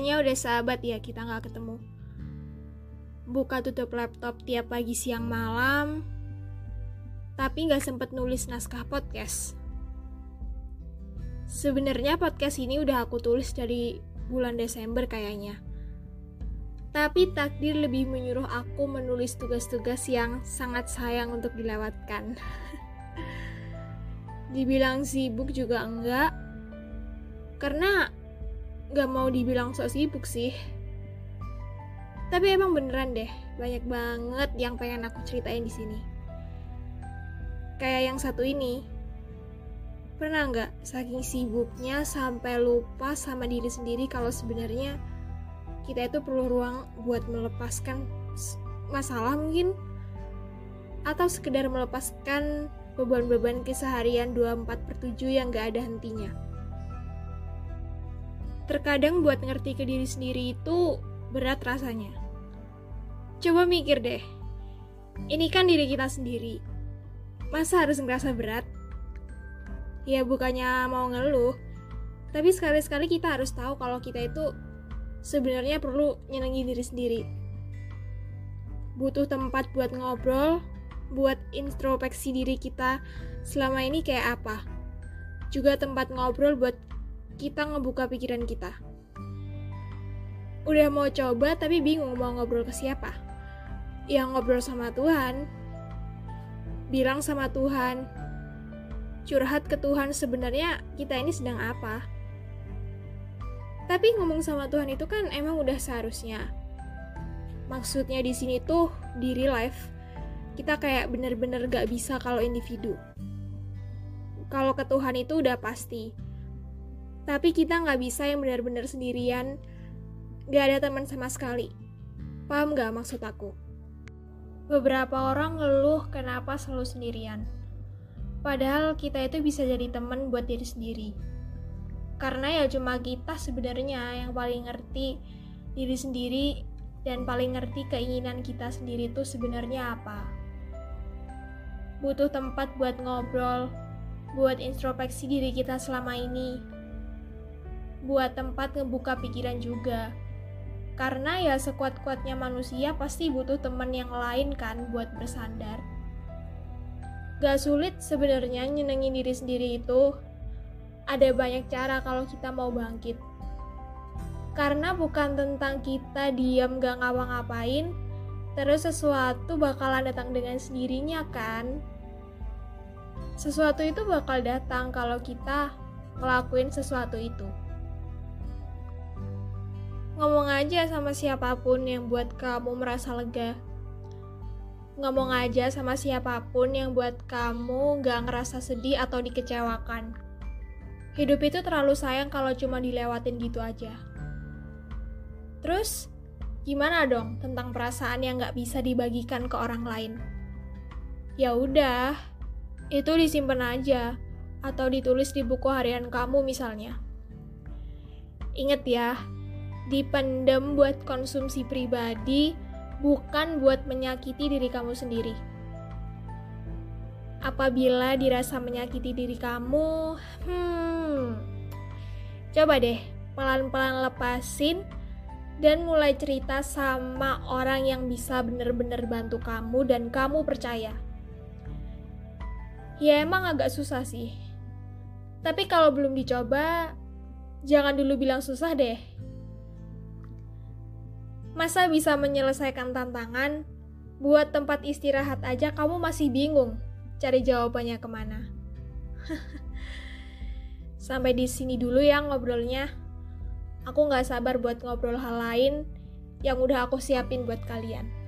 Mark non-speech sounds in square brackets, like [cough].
Kayaknya udah sahabat ya kita nggak ketemu. Buka tutup laptop tiap pagi siang malam, tapi nggak sempet nulis naskah podcast. Sebenarnya podcast ini udah aku tulis dari bulan Desember kayaknya. Tapi takdir lebih menyuruh aku menulis tugas-tugas yang sangat sayang untuk dilewatkan. [laughs] Dibilang sibuk juga enggak, karena gak mau dibilang sok sibuk sih. Tapi emang beneran deh, banyak banget yang pengen aku ceritain di sini. Kayak yang satu ini. Pernah nggak saking sibuknya sampai lupa sama diri sendiri kalau sebenarnya kita itu perlu ruang buat melepaskan masalah mungkin atau sekedar melepaskan beban-beban keseharian 24 per 7 yang gak ada hentinya. Terkadang buat ngerti ke diri sendiri itu berat rasanya. Coba mikir deh, ini kan diri kita sendiri. Masa harus ngerasa berat? Ya bukannya mau ngeluh, tapi sekali-sekali kita harus tahu kalau kita itu sebenarnya perlu nyenengin diri sendiri. Butuh tempat buat ngobrol, buat introspeksi diri kita selama ini kayak apa. Juga tempat ngobrol buat kita ngebuka pikiran kita. Udah mau coba tapi bingung mau ngobrol ke siapa. Yang ngobrol sama Tuhan. Bilang sama Tuhan. Curhat ke Tuhan sebenarnya kita ini sedang apa. Tapi ngomong sama Tuhan itu kan emang udah seharusnya. Maksudnya di sini tuh di real life kita kayak bener-bener gak bisa kalau individu. Kalau ke Tuhan itu udah pasti tapi kita nggak bisa yang benar-benar sendirian, nggak ada teman sama sekali. Paham nggak maksud aku? Beberapa orang ngeluh kenapa selalu sendirian. Padahal kita itu bisa jadi teman buat diri sendiri. Karena ya cuma kita sebenarnya yang paling ngerti diri sendiri dan paling ngerti keinginan kita sendiri itu sebenarnya apa. Butuh tempat buat ngobrol, buat introspeksi diri kita selama ini, buat tempat ngebuka pikiran juga. Karena ya sekuat-kuatnya manusia pasti butuh teman yang lain kan buat bersandar. Gak sulit sebenarnya nyenengin diri sendiri itu. Ada banyak cara kalau kita mau bangkit. Karena bukan tentang kita diam gak ngapa-ngapain, terus sesuatu bakalan datang dengan sendirinya kan. Sesuatu itu bakal datang kalau kita ngelakuin sesuatu itu aja sama siapa pun yang buat kamu merasa lega. Ngomong aja sama siapa pun yang buat kamu gak ngerasa sedih atau dikecewakan. Hidup itu terlalu sayang kalau cuma dilewatin gitu aja. Terus, gimana dong tentang perasaan yang gak bisa dibagikan ke orang lain? Ya udah, itu disimpan aja atau ditulis di buku harian kamu misalnya. Ingat ya, dipendam buat konsumsi pribadi, bukan buat menyakiti diri kamu sendiri. Apabila dirasa menyakiti diri kamu, hmm, coba deh pelan-pelan lepasin dan mulai cerita sama orang yang bisa bener-bener bantu kamu dan kamu percaya. Ya emang agak susah sih. Tapi kalau belum dicoba, jangan dulu bilang susah deh. Masa bisa menyelesaikan tantangan? Buat tempat istirahat aja kamu masih bingung cari jawabannya ke mana. [laughs] Sampai di sini dulu ya ngobrolnya. Aku gak sabar buat ngobrol hal lain yang udah aku siapin buat kalian.